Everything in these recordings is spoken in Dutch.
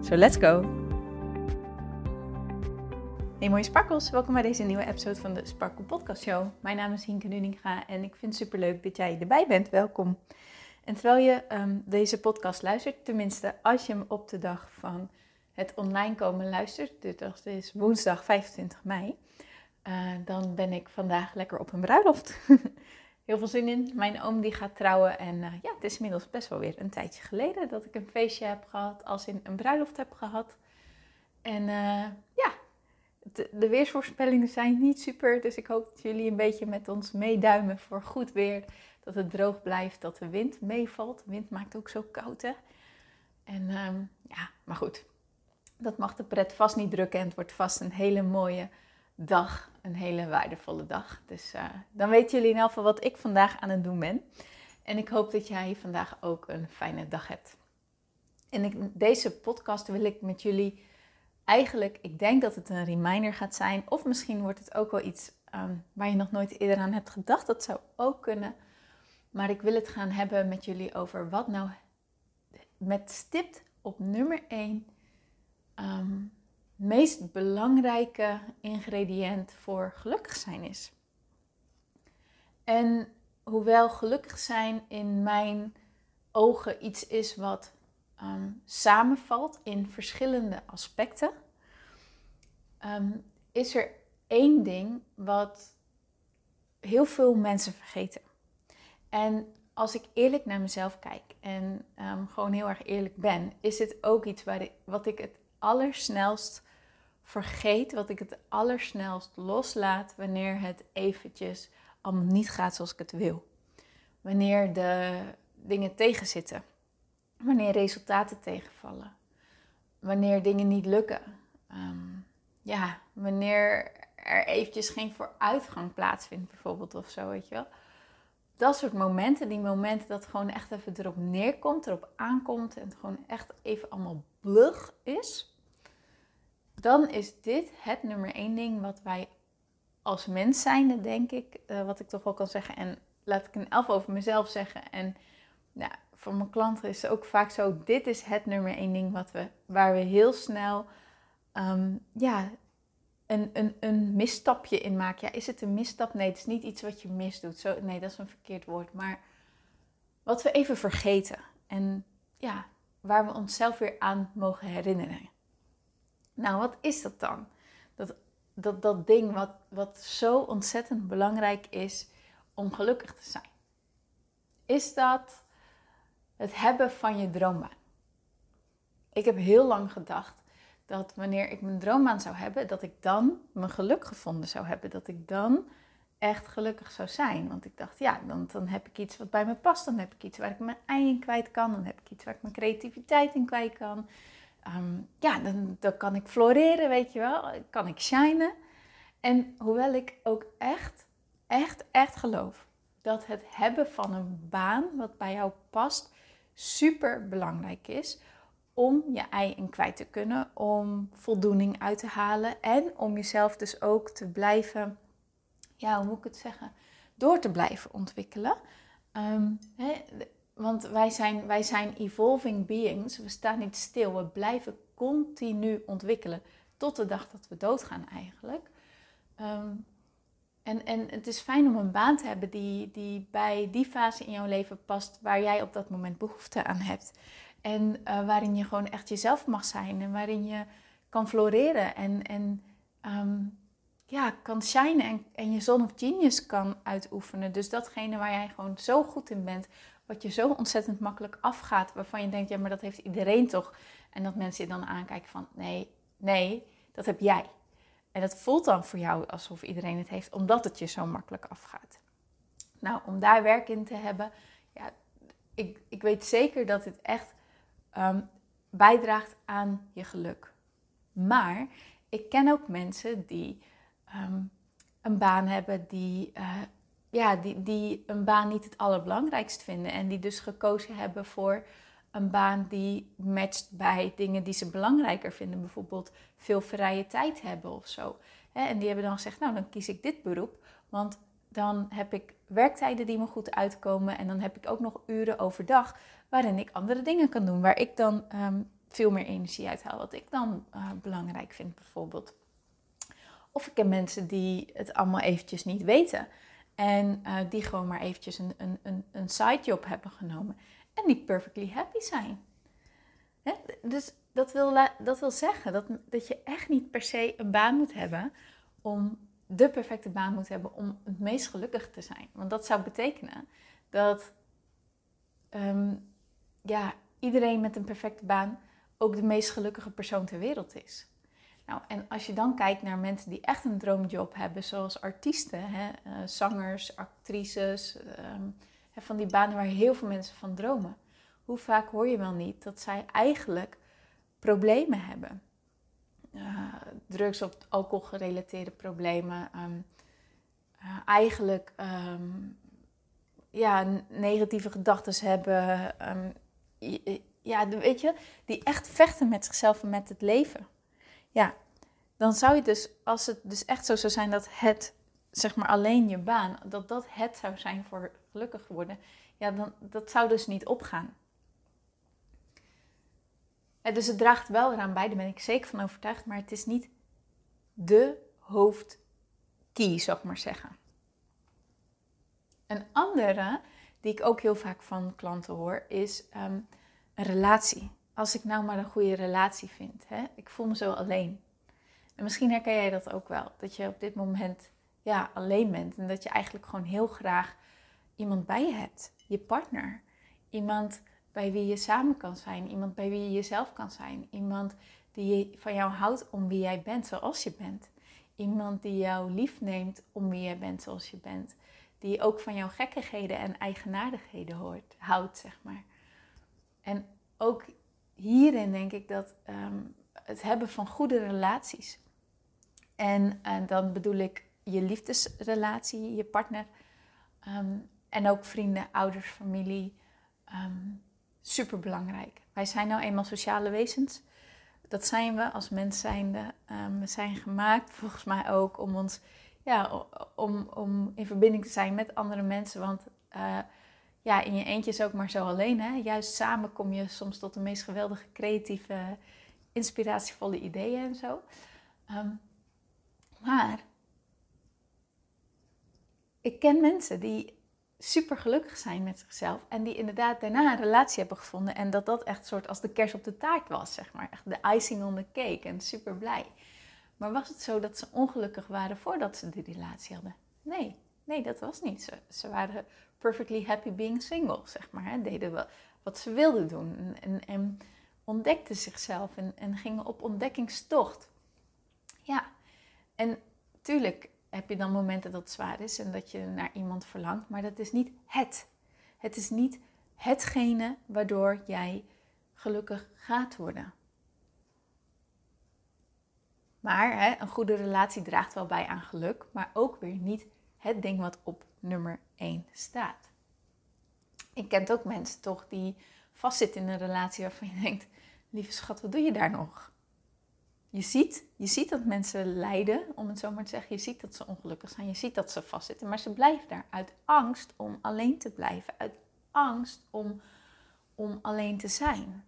So let's go! Hey mooie sparkels, welkom bij deze nieuwe episode van de Sparkle Podcast Show. Mijn naam is Hienke Nuninga en ik vind het superleuk dat jij erbij bent. Welkom. En terwijl je ehm, deze podcast luistert, tenminste als je hem op de dag van het online komen luistert, dat is woensdag 25 mei, uh, dan ben ik vandaag lekker op een bruiloft. Heel veel zin in. Mijn oom die gaat trouwen en uh, ja, het is inmiddels best wel weer een tijdje geleden dat ik een feestje heb gehad, als in een bruiloft heb gehad. En uh, ja, de, weersvoorspellingen zijn niet super, dus ik hoop dat jullie een beetje met ons meeduimen voor goed weer. Dat het droog blijft, dat de wind meevalt. Wind maakt ook zo koud, hè. En um, ja, maar goed, dat mag de pret vast niet drukken en het wordt vast een hele mooie dag, een hele waardevolle dag. Dus uh, dan weten jullie in ieder geval wat ik vandaag aan het doen ben. En ik hoop dat jij vandaag ook een fijne dag hebt. En in deze podcast wil ik met jullie eigenlijk, ik denk dat het een reminder gaat zijn. Of misschien wordt het ook wel iets um, waar je nog nooit eerder aan hebt gedacht. Dat zou ook kunnen. Maar ik wil het gaan hebben met jullie over wat nou met stipt op nummer 1 um, meest belangrijke ingrediënt voor gelukkig zijn is. En hoewel gelukkig zijn in mijn ogen iets is wat um, samenvalt in verschillende aspecten, um, is er één ding wat heel veel mensen vergeten. En als ik eerlijk naar mezelf kijk en um, gewoon heel erg eerlijk ben, is het ook iets waar wat ik het allersnelst vergeet, wat ik het allersnelst loslaat wanneer het eventjes allemaal niet gaat zoals ik het wil. Wanneer de dingen tegenzitten. Wanneer resultaten tegenvallen. Wanneer dingen niet lukken. Um, ja, wanneer er eventjes geen vooruitgang plaatsvindt bijvoorbeeld of zo, weet je wel. Dat soort momenten, die momenten dat gewoon echt even erop neerkomt, erop aankomt en het gewoon echt even allemaal blug is dan is dit het nummer één ding wat wij als mens zijnde, denk ik, uh, wat ik toch wel kan zeggen. En laat ik een elf over mezelf zeggen. En voor mijn klanten is het ook vaak zo, dit is het nummer één ding wat we, waar we heel snel um, ja, een, een, een misstapje in maken. Ja, is het een misstap? Nee, het is niet iets wat je misdoet. Zo, nee, dat is een verkeerd woord. Maar wat we even vergeten. En ja, waar we onszelf weer aan mogen herinneren. Nou, wat is dat dan? Dat, dat, dat ding wat, wat zo ontzettend belangrijk is om gelukkig te zijn. Is dat het hebben van je droombaan? Ik heb heel lang gedacht dat wanneer ik mijn droombaan zou hebben, dat ik dan mijn geluk gevonden zou hebben. Dat ik dan echt gelukkig zou zijn. Want ik dacht, ja, dan, dan heb ik iets wat bij me past. Dan heb ik iets waar ik mijn ei in kwijt kan. Dan heb ik iets waar ik mijn creativiteit in kwijt kan um, ja, dan, kan ik floreren, weet je wel. Kan ik shinen. En hoewel ik ook echt, echt, echt geloof dat het hebben van een baan wat bij jou past super belangrijk is om je ei in kwijt te kunnen, om voldoening uit te halen en om jezelf dus ook te blijven, ja, hoe moet ik het zeggen, door te blijven ontwikkelen. Um, want wij zijn, wij zijn evolving beings. We staan niet stil. We blijven continu ontwikkelen. Tot de dag dat we doodgaan eigenlijk. Um, en, en het is fijn om een baan te hebben die, die bij die fase in jouw leven past. Waar jij op dat moment behoefte aan hebt. En uh, waarin je gewoon echt jezelf mag zijn. En waarin je kan floreren. En, en um, ja, kan shinen en, en je zon of genius kan uitoefenen. Dus datgene waar jij gewoon zo goed in bent, wat je zo ontzettend makkelijk afgaat, waarvan je denkt, ja, maar dat heeft iedereen toch? En dat mensen je dan aankijken van, nee, nee, dat heb jij. En dat voelt dan voor jou alsof iedereen het heeft, omdat het je zo makkelijk afgaat. Nou, om daar werk in te hebben, ja, ik, ik weet zeker dat het echt um, bijdraagt aan je geluk. Maar ik ken ook mensen die ehm, een baan hebben die, uh, ja, die, die een baan niet het allerbelangrijkst vinden. En die dus gekozen hebben voor een baan die matcht bij dingen die ze belangrijker vinden. Bijvoorbeeld veel vrije tijd hebben of zo. En die hebben dan gezegd, nou dan kies ik dit beroep. Want dan heb ik werktijden die me goed uitkomen. En dan heb ik ook nog uren overdag waarin ik andere dingen kan doen. Waar ik dan ehm, veel meer energie uithaal. Wat ik dan uh, belangrijk vind bijvoorbeeld. Of ik heb mensen die het allemaal eventjes niet weten. En uh, die gewoon maar eventjes een, een, een, een sidejob hebben genomen. En die perfectly happy zijn. Hè? Dus dat wil, dat wil zeggen dat, dat je echt niet per se een baan moet hebben om de perfecte baan moet hebben om het meest gelukkig te zijn. Want dat zou betekenen dat um, ja, iedereen met een perfecte baan ook de meest gelukkige persoon ter wereld is. Nou, en als je dan kijkt naar mensen die echt een droomjob hebben, zoals artiesten, hè, uh, zangers, actrices, um, van die banen waar heel veel mensen van dromen. Hoe vaak hoor je wel niet dat zij eigenlijk problemen hebben? Uh, drugs- of alcohol gerelateerde problemen. Um, uh, eigenlijk um, ja, negatieve gedachten hebben. Ja, weet je, die echt vechten met zichzelf en met het leven. Ja, dan zou je dus, als het dus echt zo zou zijn dat het, zeg maar alleen je baan, dat dat het zou zijn voor gelukkig worden, ja, dan dat zou dus niet opgaan. Dus het draagt wel eraan bij, daar ben ik zeker van overtuigd, maar het is niet de hoofdkey, zou ik maar zeggen. Een andere die ik ook heel vaak van klanten hoor, is um, een relatie. Als ik nou maar een goede relatie vind. Hè? Ik voel me zo alleen. En misschien herken jij dat ook wel. Dat je op dit moment ja, alleen bent. En dat je eigenlijk gewoon heel graag iemand bij je hebt. Je partner. Iemand bij wie je samen kan zijn. Iemand bij wie je jezelf kan zijn. Iemand die van jou houdt om wie jij bent zoals je bent. Iemand die jou lief neemt om wie jij bent zoals je bent. Die ook van jouw gekkigheden en eigenaardigheden hoort, houdt, zeg maar. En ook hierin denk ik dat ehm, het hebben van goede relaties. En, en, dan bedoel ik je liefdesrelatie, je partner. Ehm, en ook vrienden, ouders, familie. Um, Super belangrijk. Wij zijn nou eenmaal sociale wezens. Dat zijn we als mens zijnde. we zijn gemaakt volgens mij ook om ons ja, om, om in verbinding te zijn met andere mensen. Want uh, ja, in je eentje is ook maar zo alleen. Hè? Juist samen kom je soms tot de meest geweldige, creatieve, inspiratievolle ideeën en zo. Um, maar ik ken mensen die super gelukkig zijn met zichzelf en die inderdaad daarna een relatie hebben gevonden en dat dat echt soort als de kers op de taart was, zeg maar. Echt de icing on the cake en super blij. Maar was het zo dat ze ongelukkig waren voordat ze die relatie hadden? Nee, nee, dat was niet zo. Ze waren perfectly happy being single, zeg maar. Hè? Deden wat ze wilden doen en, en ontdekten zichzelf en, en gingen op ontdekkingstocht. Ja, en tuurlijk heb je dan momenten dat het zwaar is en dat je naar iemand verlangt, maar dat is niet het. Het is niet hetgene waardoor jij gelukkig gaat worden. Maar hè, een goede relatie draagt wel bij aan geluk, maar ook weer niet het ding wat op nummer 1 staat. Ik ken ook mensen toch die vastzitten in een relatie waarvan je denkt: lieve schat, wat doe je daar nog? Je ziet, je ziet dat mensen lijden, om het zo maar te zeggen. Je ziet dat ze ongelukkig zijn. Je ziet dat ze vastzitten. Maar ze blijven daar uit angst om alleen te blijven. Uit angst om, om alleen te zijn.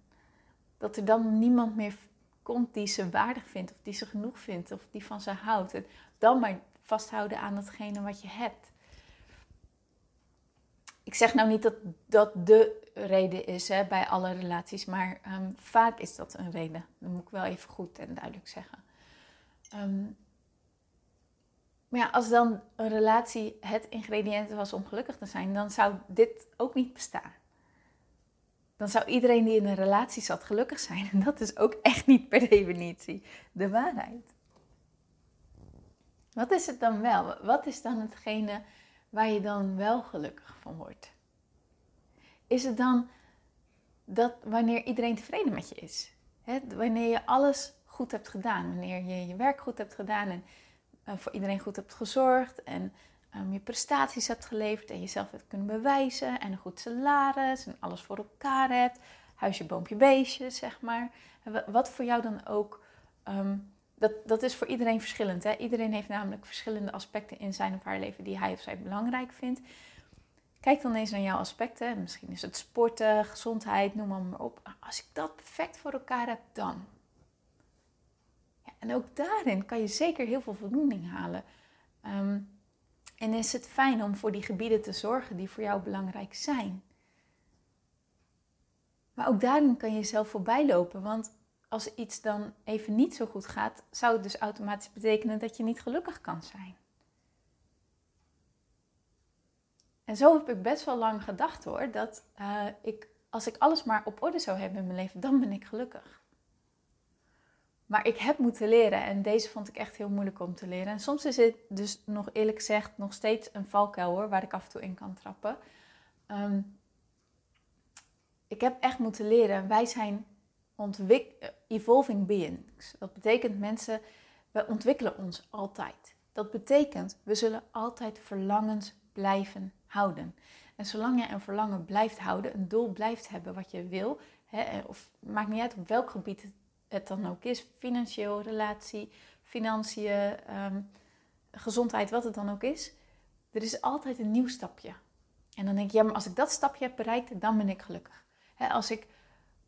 Dat er dan niemand meer komt die ze waardig vindt, of die ze genoeg vindt, of die van ze houdt. Dan maar vasthouden aan datgene wat je hebt. Ik zeg nou niet dat dat de reden is hè, bij alle relaties, maar ehm, vaak is dat een reden. Dat moet ik wel even goed en duidelijk zeggen. Ehm, maar ja, als dan een relatie het ingrediënt was om gelukkig te zijn, dan zou dit ook niet bestaan dan zou iedereen die in een relatie zat gelukkig zijn. En dat is ook echt niet per definitie de waarheid. Wat is het dan wel? Wat is dan hetgene waar je dan wel gelukkig van wordt? Is het dan dat wanneer iedereen tevreden met je is. Wanneer je alles goed hebt gedaan. Wanneer je je werk goed hebt gedaan en voor iedereen goed hebt gezorgd. En um, je prestaties hebt geleverd en jezelf hebt kunnen bewijzen. En een goed salaris en alles voor elkaar hebt. Huisje, boompje, beestje, zeg maar. Wat voor jou dan ook. Um, dat, dat is voor iedereen verschillend. Hè? Iedereen heeft namelijk verschillende aspecten in zijn of haar leven die hij of zij belangrijk vindt. Kijk dan eens naar jouw aspecten. Misschien is het sporten, gezondheid, noem maar, op. Als ik dat perfect voor elkaar heb, dan. Ja, en ook daarin kan je zeker heel veel voldoening halen. Um, en is het fijn om voor die gebieden te zorgen die voor jou belangrijk zijn. Maar ook daarin kan je jezelf voorbij lopen. Want als iets dan even niet zo goed gaat, zou het dus automatisch betekenen dat je niet gelukkig kan zijn. En zo heb ik best wel lang gedacht hoor, dat uh, ik, als ik alles maar op orde zou hebben in mijn leven, dan ben ik gelukkig. Maar ik heb moeten leren en deze vond ik echt heel moeilijk om te leren. En soms is het dus nog eerlijk gezegd nog steeds een valkuil hoor, waar ik af en toe in kan trappen. Um, ik heb echt moeten leren, wij zijn evolving beings. Dat betekent mensen, we ontwikkelen ons altijd. Dat betekent, we zullen altijd verlangens blijven houden. En zolang je een verlangen blijft houden, een doel blijft hebben wat je wil, hè, of maakt niet uit op welk gebied het dan ook is, financieel, relatie, financiën, um, gezondheid, wat het dan ook is, er is altijd een nieuw stapje. En dan denk ik, ja, maar als ik dat stapje heb bereikt, dan ben ik gelukkig. als, ik,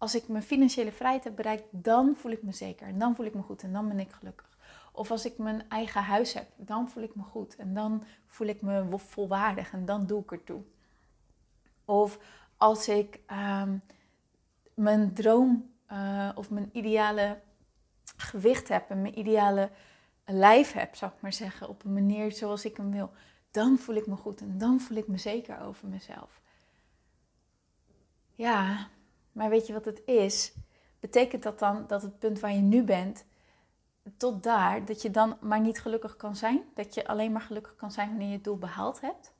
als ik mijn financiële vrijheid heb bereikt, dan voel ik me zeker. En dan voel ik me goed en dan ben ik gelukkig. Of als ik mijn eigen huis heb, dan voel ik me goed. En dan voel ik me volwaardig en dan doe ik ertoe. Of als ik um, mijn droom uh, of mijn ideale gewicht heb en mijn ideale lijf heb, zou ik maar zeggen, op een manier zoals ik hem wil, dan voel ik me goed en dan voel ik me zeker over mezelf. Ja, maar weet je wat het is? Betekent dat dan dat het punt waar je nu bent, tot daar, dat je dan maar niet gelukkig kan zijn? Dat je alleen maar gelukkig kan zijn wanneer je het doel behaald hebt?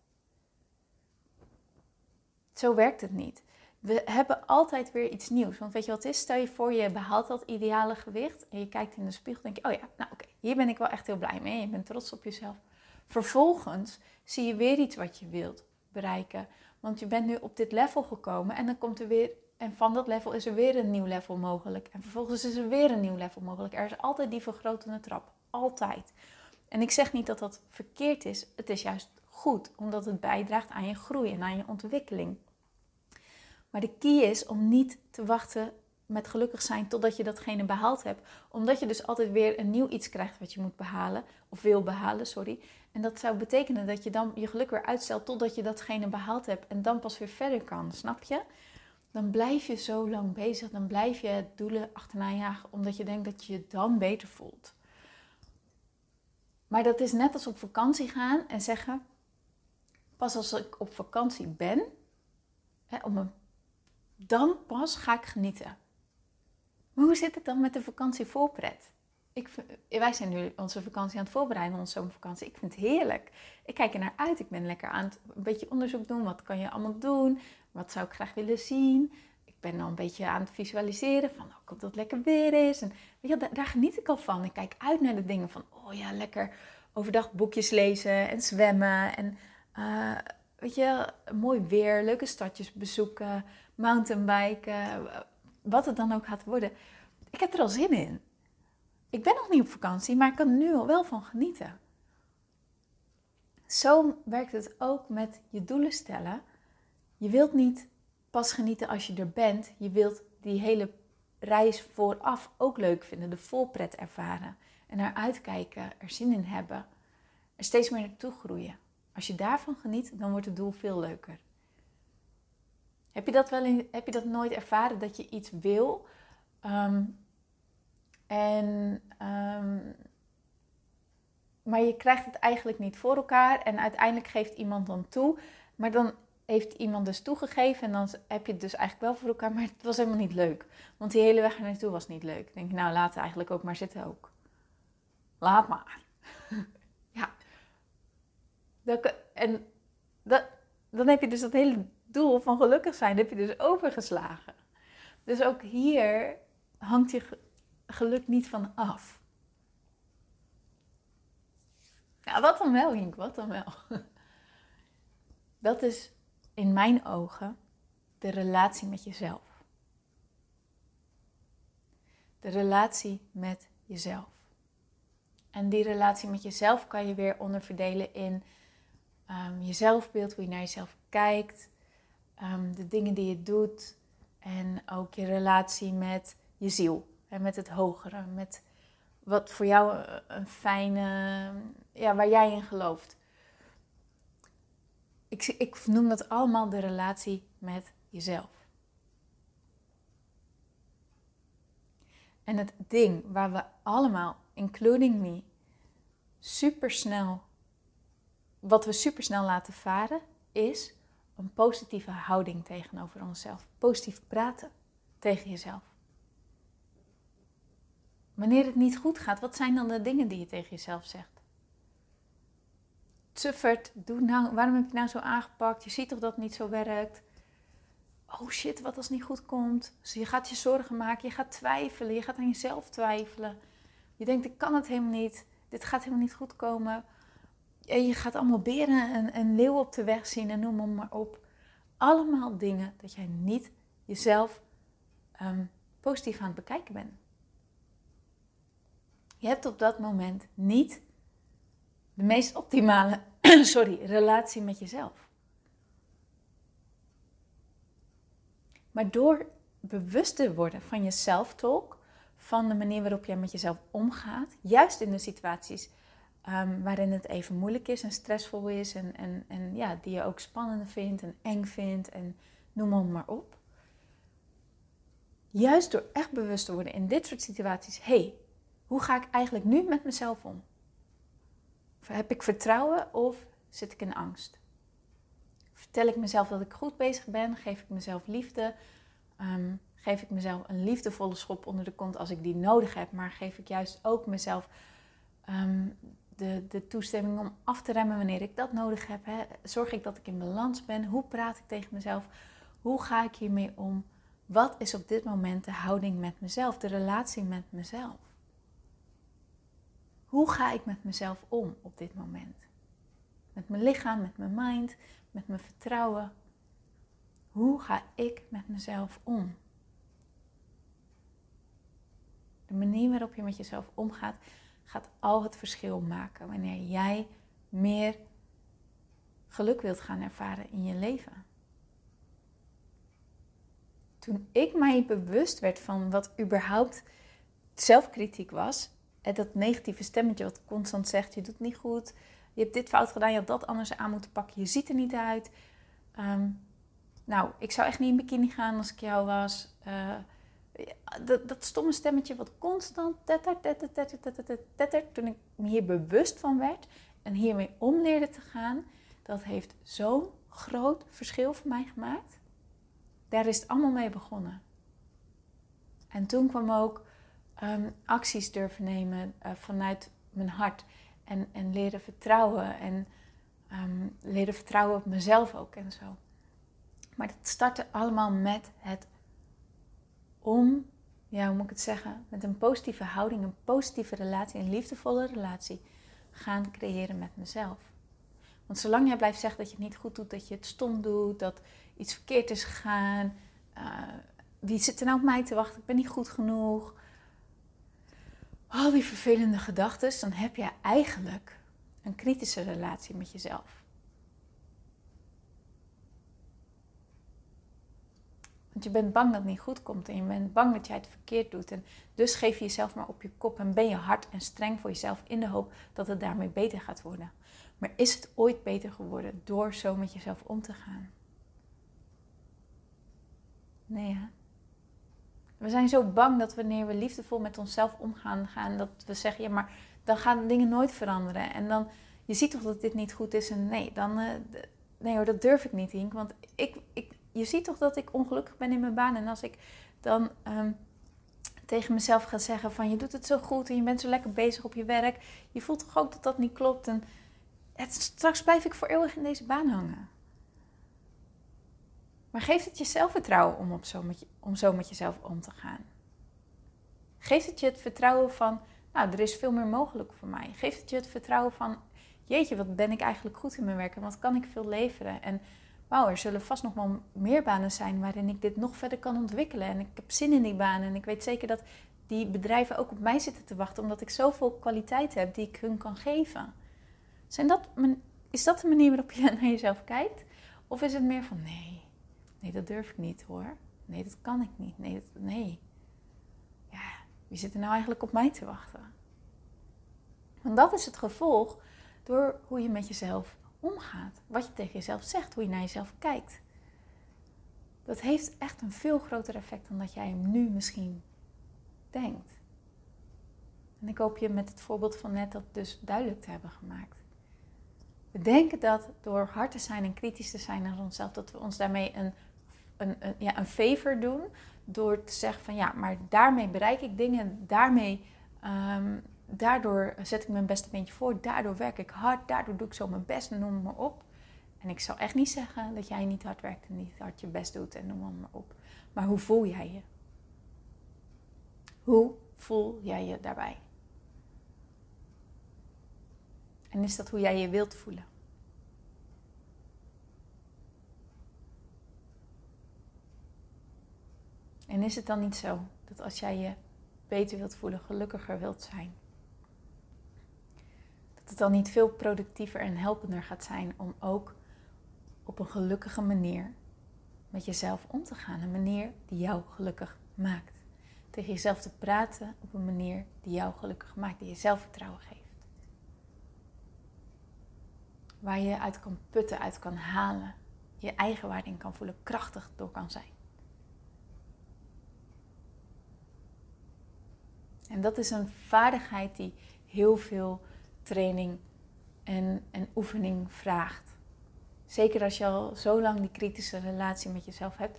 Zo werkt het niet we hebben altijd weer iets nieuws. Want weet je wat het is? Stel je voor, je behaalt dat ideale gewicht en je kijkt in de spiegel en denk je, oh ja, nou oké, hier ben ik wel echt heel blij mee. Je bent trots op jezelf. Vervolgens zie je weer iets wat je wilt bereiken. Want je bent nu op dit level gekomen en dan komt er weer, en van dat level is er weer een nieuw level mogelijk. En vervolgens is er weer een nieuw level mogelijk. Er is altijd die vergrotende trap. Altijd. En ik zeg niet dat dat verkeerd is. Het is juist goed, omdat het bijdraagt aan je groei en aan je ontwikkeling. Maar de key is om niet te wachten met gelukkig zijn totdat je datgene behaald hebt. Omdat je dus altijd weer een nieuw iets krijgt wat je moet behalen. Of wil behalen, sorry. En dat zou betekenen dat je dan je geluk weer uitstelt totdat je datgene behaald hebt. En dan pas weer verder kan, snap je? Dan blijf je zo lang bezig. Dan blijf je doelen achterna jagen. Omdat je denkt dat je je dan beter voelt. Maar dat is net als op vakantie gaan en zeggen... Pas als ik op vakantie ben... Hè, om dan pas ga ik genieten. Maar hoe zit het dan met de vakantievoorpret? Ik, wij zijn nu onze vakantie aan het voorbereiden, onze zomervakantie. Ik vind het heerlijk. Ik kijk er naar uit. Ik ben lekker aan het een beetje onderzoek doen. Wat kan je allemaal doen? Wat zou ik graag willen zien? Ik ben al een beetje aan het visualiseren van, oh, dat het lekker weer is. En weet je, daar, geniet ik al van. Ik kijk uit naar de dingen van, oh ja, lekker overdag boekjes lezen en zwemmen. En uh, weet je, mooi weer, leuke stadjes bezoeken mountainbiken, wat het dan ook gaat worden. Ik heb er al zin in. Ik ben nog niet op vakantie, maar ik kan er nu al wel van genieten. Zo werkt het ook met je doelen stellen. Je wilt niet pas genieten als je er bent. Je wilt die hele reis vooraf ook leuk vinden, de volpret ervaren. En naar uitkijken, er zin in hebben. Er steeds meer naartoe groeien. Als je daarvan geniet, dan wordt het doel veel leuker. Heb je dat, wel in, heb je dat nooit ervaren dat je iets wil ehm, en, ehm, maar je krijgt het eigenlijk niet voor elkaar en uiteindelijk geeft iemand dan toe, maar dan heeft iemand dus toegegeven en dan heb je het dus eigenlijk wel voor elkaar, maar het was helemaal niet leuk. Want die hele weg naartoe was niet leuk. denk ik, nou laat het eigenlijk ook maar zitten ook. Laat maar. ja. Dat, en dat, dan heb je dus dat hele doel van gelukkig zijn heb je dus overgeslagen. Dus ook hier hangt je geluk niet van af. Ja, wat dan wel, Hink, wat dan wel. Dat is in mijn ogen de relatie met jezelf. De relatie met jezelf. En die relatie met jezelf kan je weer onderverdelen in um, je zelfbeeld, hoe je naar jezelf kijkt, um, de dingen die je doet en ook je relatie met je ziel en met het hogere, met wat voor jou een fijne, ja, waar jij in gelooft. Ik, ik noem dat allemaal de relatie met jezelf. En het ding waar we allemaal, including me, super snel, wat we super snel laten varen, is een positieve houding tegenover onszelf. Positief praten tegen jezelf. Wanneer het niet goed gaat, wat zijn dan de dingen die je tegen jezelf zegt? Tuffert, doe nou, waarom heb je nou zo aangepakt? Je ziet toch dat het niet zo werkt? Oh shit, wat als het niet goed komt? Dus je gaat je zorgen maken, je gaat twijfelen, je gaat aan jezelf twijfelen. Je denkt, ik kan het helemaal niet, dit gaat helemaal niet goed komen. En je gaat allemaal beren en, en leeuwen op de weg zien en noem maar op. Allemaal dingen dat jij niet jezelf um, positief aan het bekijken bent. Je hebt op dat moment niet de meest optimale sorry, relatie met jezelf. Maar door bewust te worden van je self-talk, van de manier waarop jij met jezelf omgaat, juist in de situaties um, waarin het even moeilijk is en stressvol is en, en, en ja, die je ook spannend vindt en eng vindt en noem maar op. Juist door echt bewust te worden in dit soort situaties, hey, hoe ga ik eigenlijk nu met mezelf om? Heb ik vertrouwen of zit ik in angst? Vertel ik mezelf dat ik goed bezig ben? Geef ik mezelf liefde? Um, geef ik mezelf een liefdevolle schop onder de kont als ik die nodig heb? Maar geef ik juist ook mezelf um, de, de toestemming om af te remmen wanneer ik dat nodig heb? Hè? Zorg ik dat ik in balans ben? Hoe praat ik tegen mezelf? Hoe ga ik hiermee om? Wat is op dit moment de houding met mezelf, de relatie met mezelf? Hoe ga ik met mezelf om op dit moment? Met mijn lichaam, met mijn mind, met mijn vertrouwen. Hoe ga ik met mezelf om? De manier waarop je met jezelf omgaat, gaat al het verschil maken wanneer jij meer geluk wilt gaan ervaren in je leven. Toen ik mij bewust werd van wat überhaupt zelfkritiek was, dat negatieve stemmetje wat constant zegt: je doet niet goed, je hebt dit fout gedaan, je had dat anders aan moeten pakken, je ziet er niet uit. Ehm, nou, ik zou echt niet in bikini gaan als ik jou was. Uh, dat, dat stomme stemmetje wat constant tettert, tettert, tettert, tettert, toen ik me hier bewust van werd en hiermee om leerde te gaan, dat heeft zo'n groot verschil voor mij gemaakt. Daar is het allemaal mee begonnen. En toen kwam ook um, acties durven nemen uh, vanuit mijn hart en, en leren vertrouwen en um, leren vertrouwen op mezelf ook en zo. Maar dat startte allemaal met het om, ja, hoe moet ik het zeggen, met een positieve houding, een positieve relatie, een liefdevolle relatie gaan creëren met mezelf. Want zolang jij blijft zeggen dat je het niet goed doet, dat je het stom doet, dat iets verkeerd is gegaan, uh, wie zit er nou op mij te wachten, ik ben niet goed genoeg, al die vervelende gedachten, dan heb je eigenlijk een kritische relatie met jezelf. Want je bent bang dat het niet goed komt en je bent bang dat jij het verkeerd doet. En dus geef je jezelf maar op je kop en ben je hard en streng voor jezelf in de hoop dat het daarmee beter gaat worden. Maar is het ooit beter geworden door zo met jezelf om te gaan? Nee, hè? We zijn zo bang dat wanneer we liefdevol met onszelf omgaan, gaan, dat we zeggen, ja, maar dan gaan dingen nooit veranderen. En dan, je ziet toch dat dit niet goed is en nee, dan, uh, nee hoor, dat durf ik niet, Hink. Want ik, ik, je ziet toch dat ik ongelukkig ben in mijn baan. En als ik dan um, tegen mezelf ga zeggen van, je doet het zo goed en je bent zo lekker bezig op je werk. Je voelt toch ook dat dat niet klopt. En het, straks blijf ik voor eeuwig in deze baan hangen. Maar geeft het je zelfvertrouwen om, zo met om zo met jezelf om te gaan? Geeft het je het vertrouwen van, nou, er is veel meer mogelijk voor mij? Geeft het je het vertrouwen van, jeetje, wat ben ik eigenlijk goed in mijn werk en wat kan ik veel leveren? En wauw, er zullen vast nog wel meer banen zijn waarin ik dit nog verder kan ontwikkelen. En ik heb zin in die banen en ik weet zeker dat die bedrijven ook op mij zitten te wachten, omdat ik zoveel kwaliteit heb die ik hun kan geven. Zijn dat, is dat de manier waarop je naar jezelf kijkt? Of is het meer van nee, nee, dat durf ik niet hoor. Nee, dat kan ik niet. Nee, nee. Ja, wie zit er nou eigenlijk op mij te wachten? Want dat is het gevolg door hoe je met jezelf omgaat. Wat je tegen jezelf zegt, hoe je naar jezelf kijkt. Dat heeft echt een veel groter effect dan dat jij hem nu misschien denkt. En ik hoop je met het voorbeeld van net dat dus duidelijk te hebben gemaakt. We denken dat door hard te zijn en kritisch te zijn naar onszelf, dat we ons daarmee een, een, een, ja, een favor doen. Door te zeggen van ja, maar daarmee bereik ik dingen, daarmee, um, daardoor zet ik mijn beste beentje voor, daardoor werk ik hard, daardoor doe ik zo mijn best en noem maar op. En ik zou echt niet zeggen dat jij niet hard werkt en niet hard je best doet en noem maar op. Maar hoe voel jij je? Hoe voel jij je daarbij? En is dat hoe jij je wilt voelen? En is het dan niet zo dat als jij je beter wilt voelen, gelukkiger wilt zijn, dat het dan niet veel productiever en helpender gaat zijn om ook op een gelukkige manier met jezelf om te gaan? Een manier die jou gelukkig maakt. Tegen jezelf te praten op een manier die jou gelukkig maakt, die je zelfvertrouwen geeft waar je uit kan putten, uit kan halen. Je eigen waarde in kan voelen, krachtig door kan zijn. En dat is een vaardigheid die heel veel training en, en oefening vraagt. Zeker als je al zo lang die kritische relatie met jezelf hebt,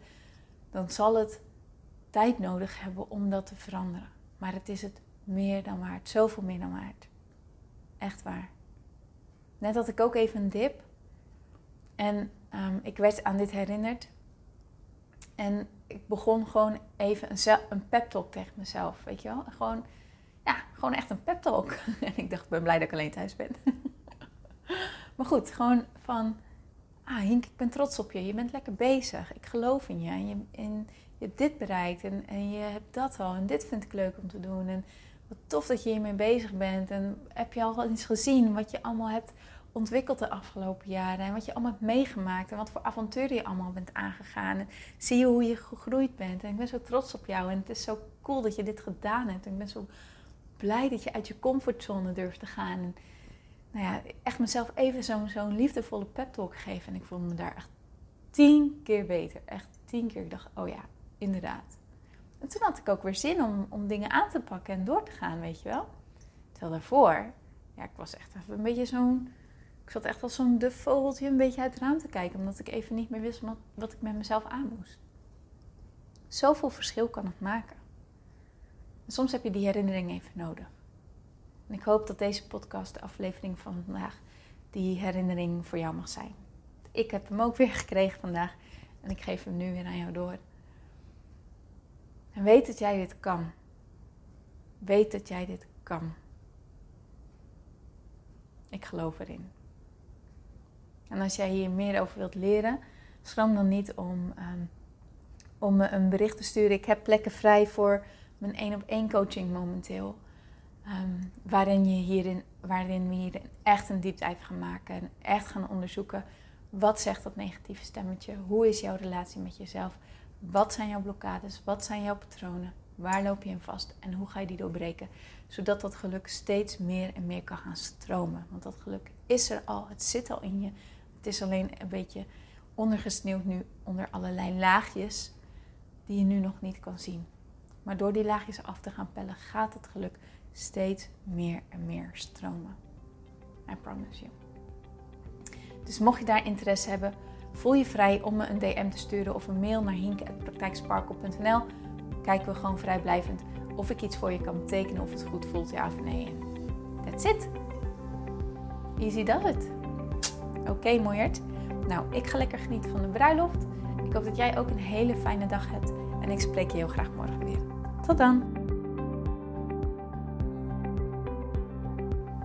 dan zal het tijd nodig hebben om dat te veranderen. Maar het is het meer dan waard, zoveel meer dan waard. Echt waar. Net had ik ook even een dip. En um, ik werd aan dit herinnerd. En ik begon gewoon even een, een pep talk tegen mezelf. Weet je wel? Gewoon, ja, gewoon echt een pep talk. en ik dacht, ik ben blij dat ik alleen thuis ben. maar goed, gewoon van... Ah, Hink, ik ben trots op je. Je bent lekker bezig. Ik geloof in je. En je, en je hebt dit bereikt. En, en je hebt dat al. En dit vind ik leuk om te doen. En wat tof dat je hiermee bezig bent. En heb je al iets gezien wat je allemaal hebt ontwikkeld de afgelopen jaren. En wat je allemaal hebt meegemaakt. En wat voor avonturen je allemaal bent aangegaan. En zie je hoe je gegroeid bent. En ik ben zo trots op jou. En het is zo cool dat je dit gedaan hebt. En ik ben zo blij dat je uit je comfortzone durft te gaan. En, nou ja, echt mezelf even zo'n liefdevolle pep talk geven. En ik voelde me daar echt tien keer beter. Echt tien keer. Ik dacht, oh ja, inderdaad. En toen had ik ook weer zin om, om dingen aan te pakken en door te gaan, weet je wel. Terwijl daarvoor, ja, ik was echt even een beetje zo'n ik zat echt als zo'n duf vogeltje een beetje uit het raam te kijken, omdat ik even niet meer wist wat, ik met mezelf aan moest. Zoveel verschil kan het maken. En soms heb je die herinnering even nodig. En ik hoop dat deze podcast, de aflevering van vandaag, die herinnering voor jou mag zijn. Ik heb hem ook weer gekregen vandaag en ik geef hem nu weer aan jou door. En weet dat jij dit kan. Weet dat jij dit kan. Ik geloof erin. En als jij hier meer over wilt leren, schroom dan niet om, um, om me een bericht te sturen. Ik heb plekken vrij voor mijn één op één coaching momenteel. Um, waarin, je hierin, waarin we hierin echt een diepte gaan maken en echt gaan onderzoeken. Wat zegt dat negatieve stemmetje? Hoe is jouw relatie met jezelf? Wat zijn jouw blokkades? Wat zijn jouw patronen? Waar loop je in vast en hoe ga je die doorbreken? Zodat dat geluk steeds meer en meer kan gaan stromen. Want dat geluk is er al, het zit al in je. Het is alleen een beetje ondergesneeuwd nu onder allerlei laagjes die je nu nog niet kan zien. Maar door die laagjes af te gaan pellen gaat het geluk steeds meer en meer stromen. I promise you. Dus mocht je daar interesse hebben, voel je vrij om me een DM te sturen of een mail naar hinke.praktijksparkle.nl. Kijken we gewoon vrijblijvend of ik iets voor je kan betekenen of het goed voelt, ja of nee. That's it. Easy does it. Oké, okay, Nou, ik ga lekker genieten van de bruiloft. Ik hoop dat jij ook een hele fijne dag hebt en ik spreek je heel graag morgen weer. Tot dan!